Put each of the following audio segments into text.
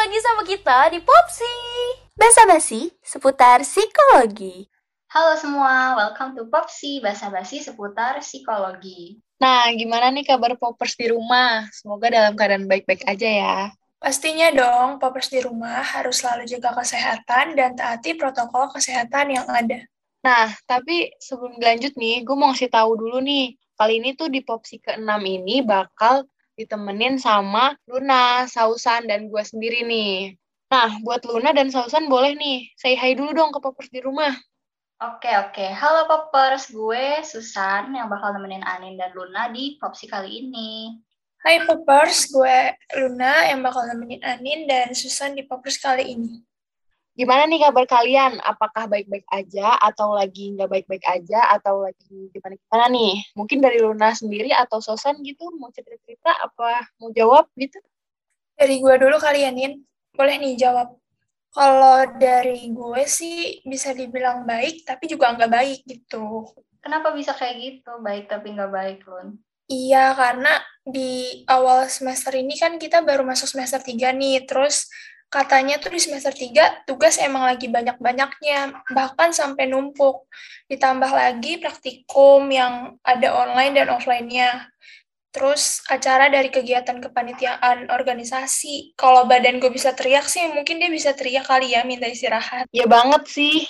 lagi sama kita di Popsi. Basa-basi seputar psikologi. Halo semua, welcome to Popsi, basa-basi seputar psikologi. Nah, gimana nih kabar Poppers di rumah? Semoga dalam keadaan baik-baik aja ya. Pastinya dong, Poppers di rumah harus selalu jaga kesehatan dan taati protokol kesehatan yang ada. Nah, tapi sebelum lanjut nih, gue mau ngasih tahu dulu nih. Kali ini tuh di Popsi ke-6 ini bakal ditemenin sama Luna, Sausan, dan gue sendiri nih. Nah, buat Luna dan Sausan boleh nih, say hi dulu dong ke Poppers di rumah. Oke, oke. Halo Poppers, gue Susan yang bakal nemenin Anin dan Luna di Popsi kali ini. Hai Poppers, gue Luna yang bakal nemenin Anin dan Susan di Poppers kali ini. Gimana nih kabar kalian? Apakah baik-baik aja atau lagi nggak baik-baik aja atau lagi gimana-gimana nih? Mungkin dari Luna sendiri atau Sosan gitu mau cerita-cerita apa mau jawab gitu? Dari gue dulu kali ya, Nin. Boleh nih jawab. Kalau dari gue sih bisa dibilang baik, tapi juga nggak baik gitu. Kenapa bisa kayak gitu? Baik tapi nggak baik, Lun? Iya, karena di awal semester ini kan kita baru masuk semester 3 nih, terus katanya tuh di semester 3 tugas emang lagi banyak-banyaknya, bahkan sampai numpuk. Ditambah lagi praktikum yang ada online dan offline-nya. Terus acara dari kegiatan kepanitiaan organisasi. Kalau badan gue bisa teriak sih, mungkin dia bisa teriak kali ya minta istirahat. Ya banget sih.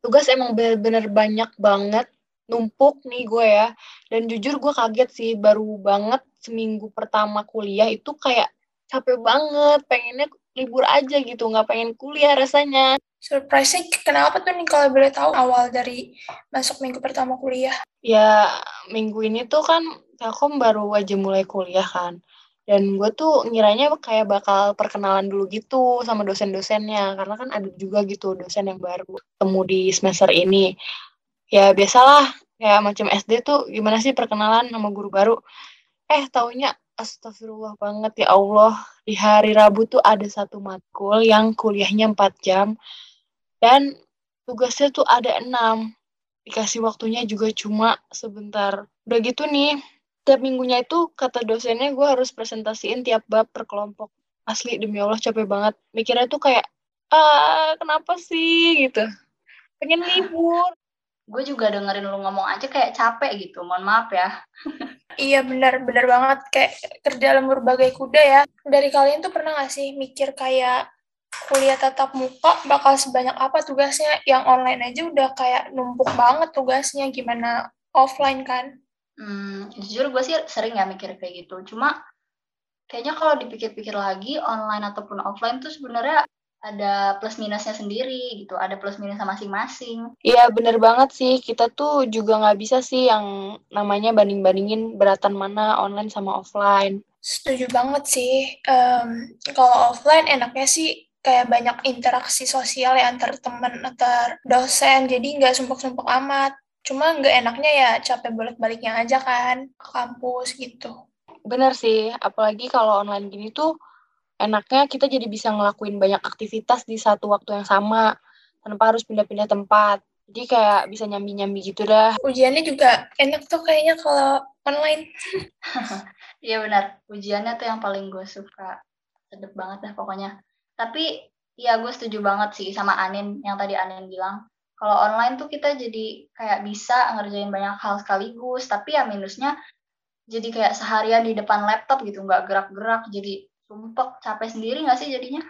Tugas emang bener-bener banyak banget. Numpuk nih gue ya. Dan jujur gue kaget sih, baru banget seminggu pertama kuliah itu kayak capek banget. Pengennya libur aja gitu, nggak pengen kuliah rasanya. Surprise-nya kenapa tuh nih kalau boleh tahu awal dari masuk minggu pertama kuliah? Ya, minggu ini tuh kan Telkom baru aja mulai kuliah kan. Dan gue tuh ngiranya kayak bakal perkenalan dulu gitu sama dosen-dosennya. Karena kan ada juga gitu dosen yang baru ketemu di semester ini. Ya biasalah, kayak macam SD tuh gimana sih perkenalan sama guru baru. Eh, taunya astagfirullah banget ya Allah. Di hari Rabu tuh ada satu matkul yang kuliahnya 4 jam. Dan tugasnya tuh ada 6. Dikasih waktunya juga cuma sebentar. Udah gitu nih, tiap minggunya itu kata dosennya gue harus presentasiin tiap bab per kelompok. Asli demi Allah capek banget. Mikirnya tuh kayak, ah kenapa sih gitu. Pengen libur. Gue juga dengerin lu ngomong aja kayak capek gitu, mohon maaf ya. Iya benar, benar banget kayak kerja lembur bagai kuda ya. Dari kalian tuh pernah gak sih mikir kayak kuliah tatap muka bakal sebanyak apa tugasnya? Yang online aja udah kayak numpuk banget tugasnya, gimana offline kan? Hmm, jujur gue sih sering ya mikir kayak gitu. Cuma kayaknya kalau dipikir-pikir lagi online ataupun offline tuh sebenarnya ada plus minusnya sendiri gitu, ada plus minusnya masing-masing. Iya bener banget sih, kita tuh juga nggak bisa sih yang namanya banding-bandingin beratan mana online sama offline. Setuju banget sih, um, kalau offline enaknya sih kayak banyak interaksi sosial ya antar teman, antar dosen, jadi nggak sumpuk-sumpuk amat. Cuma nggak enaknya ya capek bolak-baliknya aja kan, ke kampus gitu. Bener sih, apalagi kalau online gini tuh enaknya kita jadi bisa ngelakuin banyak aktivitas di satu waktu yang sama tanpa harus pindah-pindah tempat. Jadi kayak bisa nyambi-nyambi gitu dah. Ujiannya juga enak tuh kayaknya kalau online. Iya benar, ujiannya tuh yang paling gue suka. Sedep banget dah pokoknya. Tapi ya gue setuju banget sih sama Anin yang tadi Anin bilang. Kalau online tuh kita jadi kayak bisa ngerjain banyak hal sekaligus. Tapi ya minusnya jadi kayak seharian di depan laptop gitu, nggak gerak-gerak. Jadi sumpek, capek sendiri nggak sih jadinya?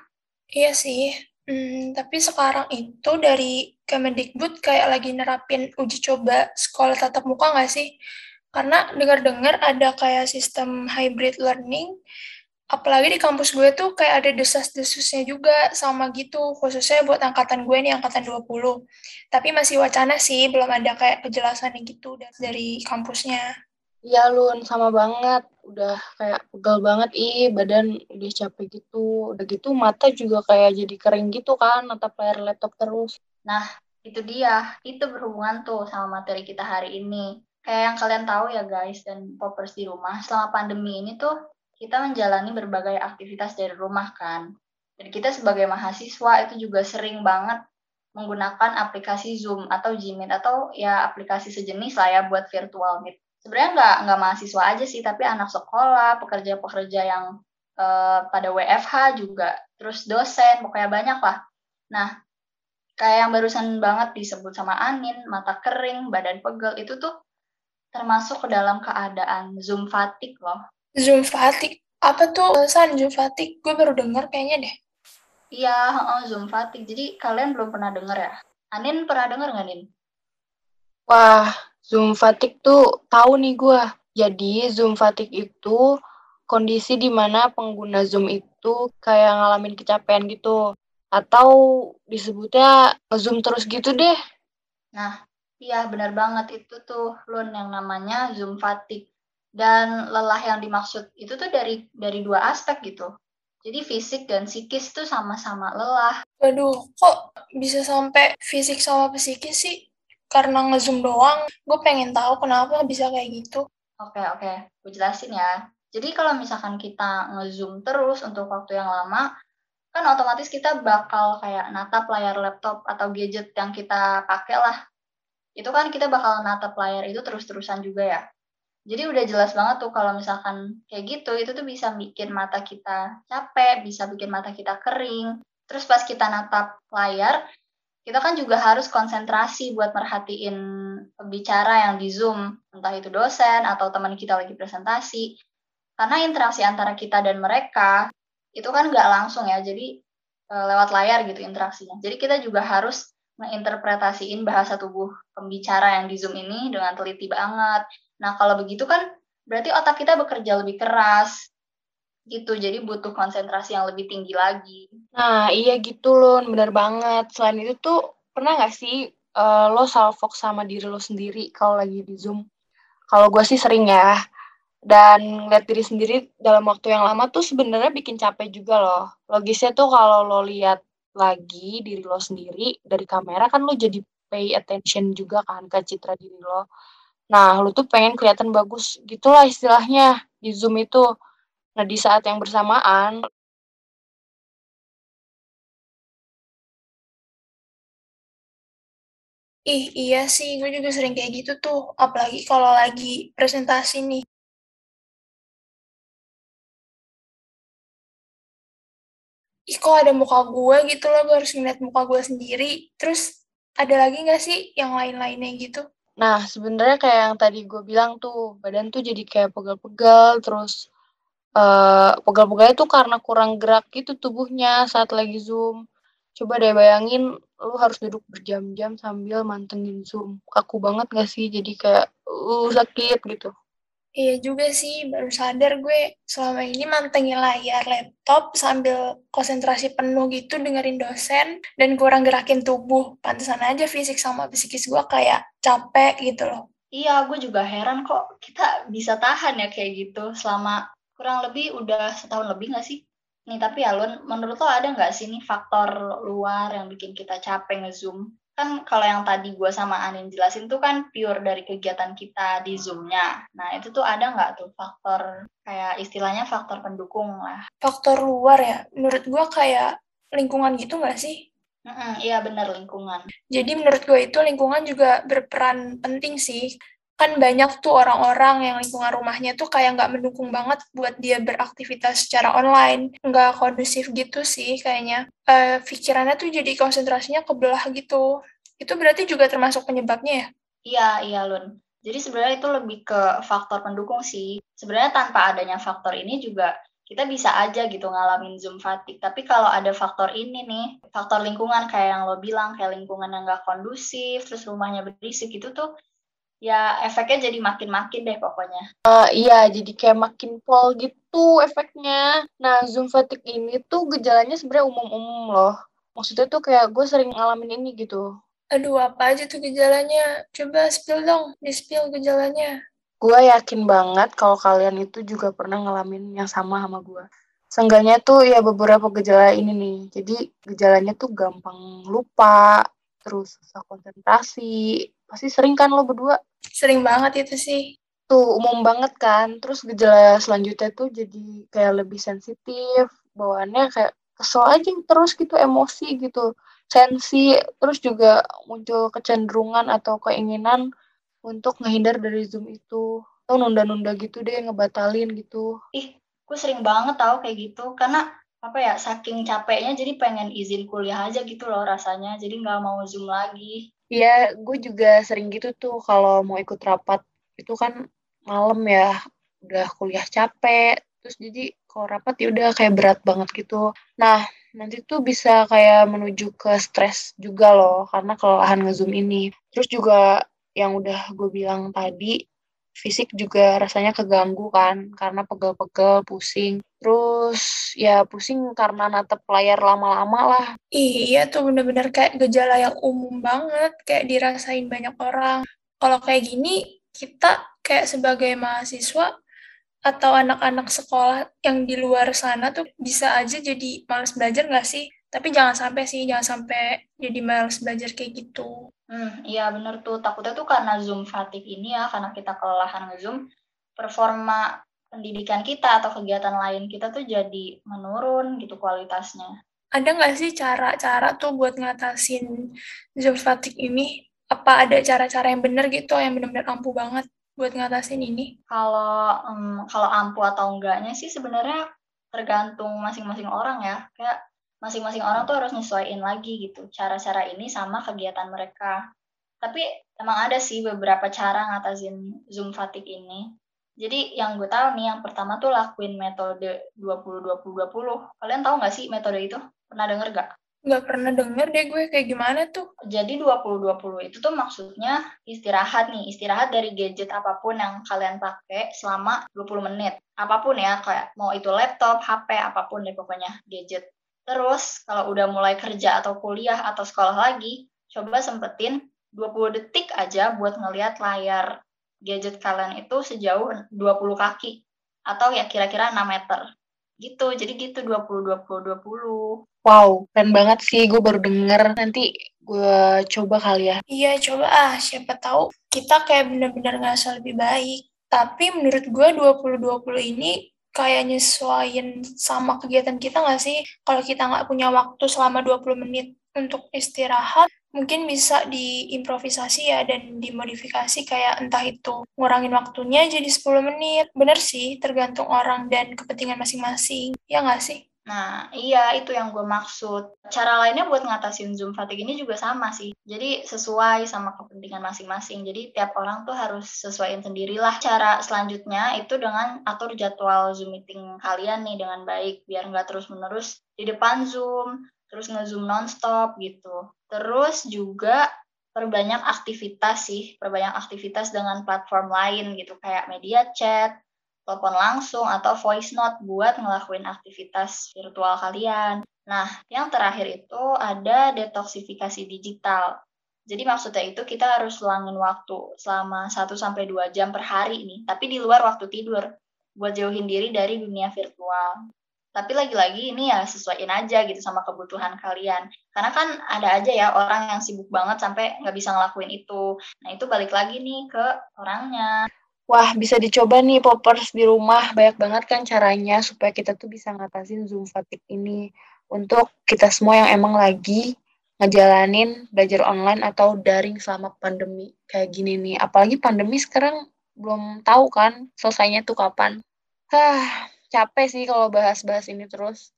Iya sih. Hmm, tapi sekarang itu dari Kemendikbud kayak lagi nerapin uji coba sekolah tatap muka nggak sih? Karena dengar-dengar ada kayak sistem hybrid learning, apalagi di kampus gue tuh kayak ada desas-desusnya juga sama gitu, khususnya buat angkatan gue nih, angkatan 20. Tapi masih wacana sih, belum ada kayak kejelasannya gitu dari kampusnya. Iya Lun, sama banget. Udah kayak pegal banget, ih badan udah capek gitu. Udah gitu mata juga kayak jadi kering gitu kan, natap layar laptop terus. Nah, itu dia. Itu berhubungan tuh sama materi kita hari ini. Kayak yang kalian tahu ya guys, dan poppers di rumah, selama pandemi ini tuh kita menjalani berbagai aktivitas dari rumah kan. Dan kita sebagai mahasiswa itu juga sering banget menggunakan aplikasi Zoom atau Gmeet atau ya aplikasi sejenis lah ya buat virtual meet sebenarnya nggak nggak mahasiswa aja sih tapi anak sekolah pekerja-pekerja yang uh, pada WFH juga terus dosen, pokoknya banyak lah. Nah, kayak yang barusan banget disebut sama Anin, mata kering, badan pegel, itu tuh termasuk ke dalam keadaan Zoom fatigue loh. Zoom fatigue? Apa tuh San Zoom fatigue? Gue baru denger kayaknya deh. Iya, oh, Zoom fatigue. Jadi kalian belum pernah denger ya? Anin pernah denger nggak, Nin? Wah, Zoom fatigue tuh tahu nih gue. Jadi Zoom fatigue itu kondisi di mana pengguna Zoom itu kayak ngalamin kecapean gitu. Atau disebutnya Zoom terus gitu deh. Nah, iya benar banget itu tuh Lun yang namanya Zoom fatigue. Dan lelah yang dimaksud itu tuh dari dari dua aspek gitu. Jadi fisik dan psikis tuh sama-sama lelah. Waduh, kok bisa sampai fisik sama psikis sih? Karena ngezoom doang, gue pengen tahu kenapa bisa kayak gitu. Oke, oke. Gue jelasin ya. Jadi kalau misalkan kita ngezoom terus untuk waktu yang lama, kan otomatis kita bakal kayak natap layar laptop atau gadget yang kita pakai lah. Itu kan kita bakal natap layar itu terus-terusan juga ya. Jadi udah jelas banget tuh kalau misalkan kayak gitu, itu tuh bisa bikin mata kita capek, bisa bikin mata kita kering. Terus pas kita natap layar, kita kan juga harus konsentrasi buat merhatiin pembicara yang di Zoom, entah itu dosen atau teman kita lagi presentasi. Karena interaksi antara kita dan mereka itu kan nggak langsung ya, jadi e, lewat layar gitu interaksinya. Jadi kita juga harus menginterpretasiin bahasa tubuh pembicara yang di Zoom ini dengan teliti banget. Nah, kalau begitu kan berarti otak kita bekerja lebih keras gitu. Jadi butuh konsentrasi yang lebih tinggi lagi. Nah, iya gitu loh, bener banget. Selain itu tuh pernah nggak sih uh, lo salfok sama diri lo sendiri kalau lagi di Zoom? Kalau gue sih sering ya. Dan lihat diri sendiri dalam waktu yang lama tuh sebenarnya bikin capek juga loh. Logisnya tuh kalau lo lihat lagi diri lo sendiri dari kamera kan lo jadi pay attention juga kan ke citra diri lo. Nah, lu tuh pengen kelihatan bagus gitulah istilahnya di Zoom itu. Nah, di saat yang bersamaan Ih, iya sih, gue juga sering kayak gitu tuh. Apalagi kalau lagi presentasi nih. Ih, kok ada muka gue gitu loh, gue harus ngeliat muka gue sendiri. Terus, ada lagi nggak sih yang lain-lainnya gitu? Nah, sebenarnya kayak yang tadi gue bilang tuh, badan tuh jadi kayak pegal-pegal, terus uh, pegal-pegalnya tuh karena kurang gerak gitu tubuhnya saat lagi Zoom. Coba deh bayangin, lu harus duduk berjam-jam sambil mantengin Zoom. Kaku banget gak sih? Jadi kayak, uh, sakit gitu. Iya juga sih, baru sadar gue selama ini mantengin layar laptop sambil konsentrasi penuh gitu dengerin dosen dan kurang gerakin tubuh. Pantesan aja fisik sama psikis gue kayak capek gitu loh. Iya, gue juga heran kok kita bisa tahan ya kayak gitu selama kurang lebih udah setahun lebih gak sih? Nih, tapi Alun, menurut lo ada nggak sih nih faktor luar yang bikin kita capek nge-zoom? kan kalau yang tadi gue sama Anin jelasin tuh kan pure dari kegiatan kita di Zoom-nya. Nah, itu tuh ada nggak tuh faktor, kayak istilahnya faktor pendukung lah. Faktor luar ya? Menurut gue kayak lingkungan gitu nggak sih? Mm-mm, iya benar lingkungan. Jadi menurut gue itu lingkungan juga berperan penting sih. Kan banyak tuh orang-orang yang lingkungan rumahnya tuh kayak nggak mendukung banget buat dia beraktivitas secara online. Nggak kondusif gitu sih kayaknya. Uh, pikirannya tuh jadi konsentrasinya kebelah gitu. Itu berarti juga termasuk penyebabnya ya? Iya, iya Lun. Jadi sebenarnya itu lebih ke faktor pendukung sih. Sebenarnya tanpa adanya faktor ini juga kita bisa aja gitu ngalamin Zoom fatigue. Tapi kalau ada faktor ini nih, faktor lingkungan kayak yang lo bilang, kayak lingkungan yang gak kondusif, terus rumahnya berisik gitu tuh, ya efeknya jadi makin-makin deh pokoknya. Uh, iya, jadi kayak makin pol gitu efeknya. Nah, Zoom fatigue ini tuh gejalanya sebenarnya umum-umum loh. Maksudnya tuh kayak gue sering ngalamin ini gitu. Aduh, apa aja tuh gejalanya? Coba spill dong, di-spill gejalanya. Gue yakin banget kalau kalian itu juga pernah ngalamin yang sama sama gue. Seenggaknya tuh ya beberapa gejala ini nih. Jadi gejalanya tuh gampang lupa, terus susah konsentrasi. Pasti sering kan lo berdua? Sering banget itu sih. Tuh umum banget kan. Terus gejala selanjutnya tuh jadi kayak lebih sensitif. Bawaannya kayak kesel aja terus gitu, emosi gitu sensi terus juga muncul kecenderungan atau keinginan untuk ngehindar dari zoom itu atau nunda-nunda gitu deh ngebatalin gitu ih gue sering banget tau kayak gitu karena apa ya saking capeknya jadi pengen izin kuliah aja gitu loh rasanya jadi nggak mau zoom lagi Iya, gue juga sering gitu tuh kalau mau ikut rapat itu kan malam ya udah kuliah capek terus jadi kalau rapat ya udah kayak berat banget gitu. Nah nanti tuh bisa kayak menuju ke stres juga loh karena kelelahan ngezoom ini. Terus juga yang udah gue bilang tadi fisik juga rasanya keganggu kan karena pegel-pegel pusing. Terus ya pusing karena natep layar lama-lama lah. Iya tuh bener-bener kayak gejala yang umum banget kayak dirasain banyak orang. Kalau kayak gini kita kayak sebagai mahasiswa atau anak-anak sekolah yang di luar sana tuh bisa aja jadi males belajar nggak sih? Tapi jangan sampai sih, jangan sampai jadi males belajar kayak gitu. Hmm, iya bener tuh. Takutnya tuh karena Zoom fatigue ini ya, karena kita kelelahan nge-Zoom, performa pendidikan kita atau kegiatan lain kita tuh jadi menurun gitu kualitasnya. Ada nggak sih cara-cara tuh buat ngatasin Zoom fatigue ini? Apa ada cara-cara yang bener gitu, yang benar-benar ampuh banget? buat ngatasin ini? Kalau um, kalau ampuh atau enggaknya sih sebenarnya tergantung masing-masing orang ya. Kayak masing-masing orang tuh harus nyesuaiin lagi gitu cara-cara ini sama kegiatan mereka. Tapi emang ada sih beberapa cara ngatasin Zoom fatigue ini. Jadi yang gue tahu nih, yang pertama tuh lakuin metode 20-20-20. Kalian tahu nggak sih metode itu? Pernah denger gak? Nggak pernah denger deh gue kayak gimana tuh. Jadi 20-20 itu tuh maksudnya istirahat nih, istirahat dari gadget apa pun yang kalian pakai selama 20 menit. Apa pun ya, kayak mau itu laptop, HP, apa pun deh pokoknya gadget. Terus kalau udah mulai kerja atau kuliah atau sekolah lagi, coba sempetin 20 detik aja buat ngelihat layar gadget kalian itu sejauh 20 kaki atau ya kira-kira 6 meter. Gitu jadi gitu 20 20 20 wow keren banget sih gue baru denger. Nanti gue coba kali ya. Iya coba. Ah siapa tahu kita kayak bener-bener ngerasa lebih baik. Tapi menurut gue 20 20 ini kayak nyesuaiin sama kegiatan kita nggak sih kalau kita nggak punya waktu selama 20 menit untuk istirahat mungkin bisa diimprovisasi ya dan dimodifikasi kayak entah itu ngurangin waktunya jadi 10 menit. Bener sih, tergantung orang dan kepentingan masing-masing. Ya nggak sih? Nah, iya itu yang gue maksud. Cara lainnya buat ngatasin Zoom fatigue ini juga sama sih. Jadi sesuai sama kepentingan masing-masing. Jadi tiap orang tuh harus sesuaiin sendirilah. Cara selanjutnya itu dengan atur jadwal Zoom meeting kalian nih dengan baik. Biar nggak terus-menerus di depan Zoom, terus nge-Zoom nonstop gitu. Terus juga perbanyak aktivitas sih, perbanyak aktivitas dengan platform lain gitu kayak media chat, telepon langsung atau voice note buat ngelakuin aktivitas virtual kalian. Nah, yang terakhir itu ada detoksifikasi digital. Jadi maksudnya itu kita harus luangin waktu selama 1 sampai 2 jam per hari nih, tapi di luar waktu tidur buat jauhin diri dari dunia virtual. Tapi lagi-lagi ini ya sesuaiin aja gitu sama kebutuhan kalian. Karena kan ada aja ya orang yang sibuk banget sampai nggak bisa ngelakuin itu. Nah itu balik lagi nih ke orangnya. Wah, bisa dicoba nih poppers di rumah. Banyak banget kan caranya supaya kita tuh bisa ngatasin Zoom fatigue ini. Untuk kita semua yang emang lagi ngejalanin belajar online atau daring selama pandemi kayak gini nih. Apalagi pandemi sekarang belum tahu kan selesainya tuh kapan. Hah, capek sih kalau bahas-bahas ini terus.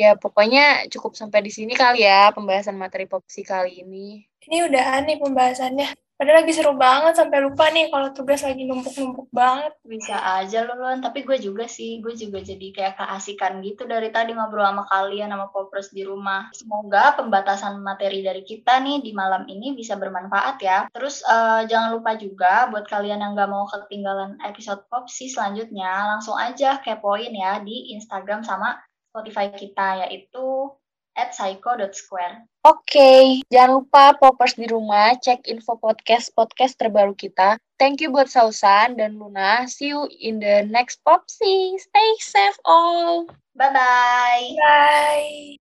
Ya pokoknya cukup sampai di sini kali ya pembahasan materi popsi kali ini. Ini udah aneh pembahasannya. Padahal lagi seru banget sampai lupa nih kalau tugas lagi numpuk-numpuk banget. Bisa aja Lon. Tapi gue juga sih, gue juga jadi kayak keasikan gitu dari tadi ngobrol sama kalian, sama popers di rumah. Semoga pembatasan materi dari kita nih di malam ini bisa bermanfaat ya. Terus uh, jangan lupa juga buat kalian yang gak mau ketinggalan episode popsi selanjutnya, langsung aja kepoin ya di Instagram sama Spotify kita, yaitu at psycho.square. Oke, okay. jangan lupa poppers di rumah cek info podcast podcast terbaru kita. Thank you buat Sausan dan Luna. See you in the next Popsy. Stay safe all. Bye-bye. Bye.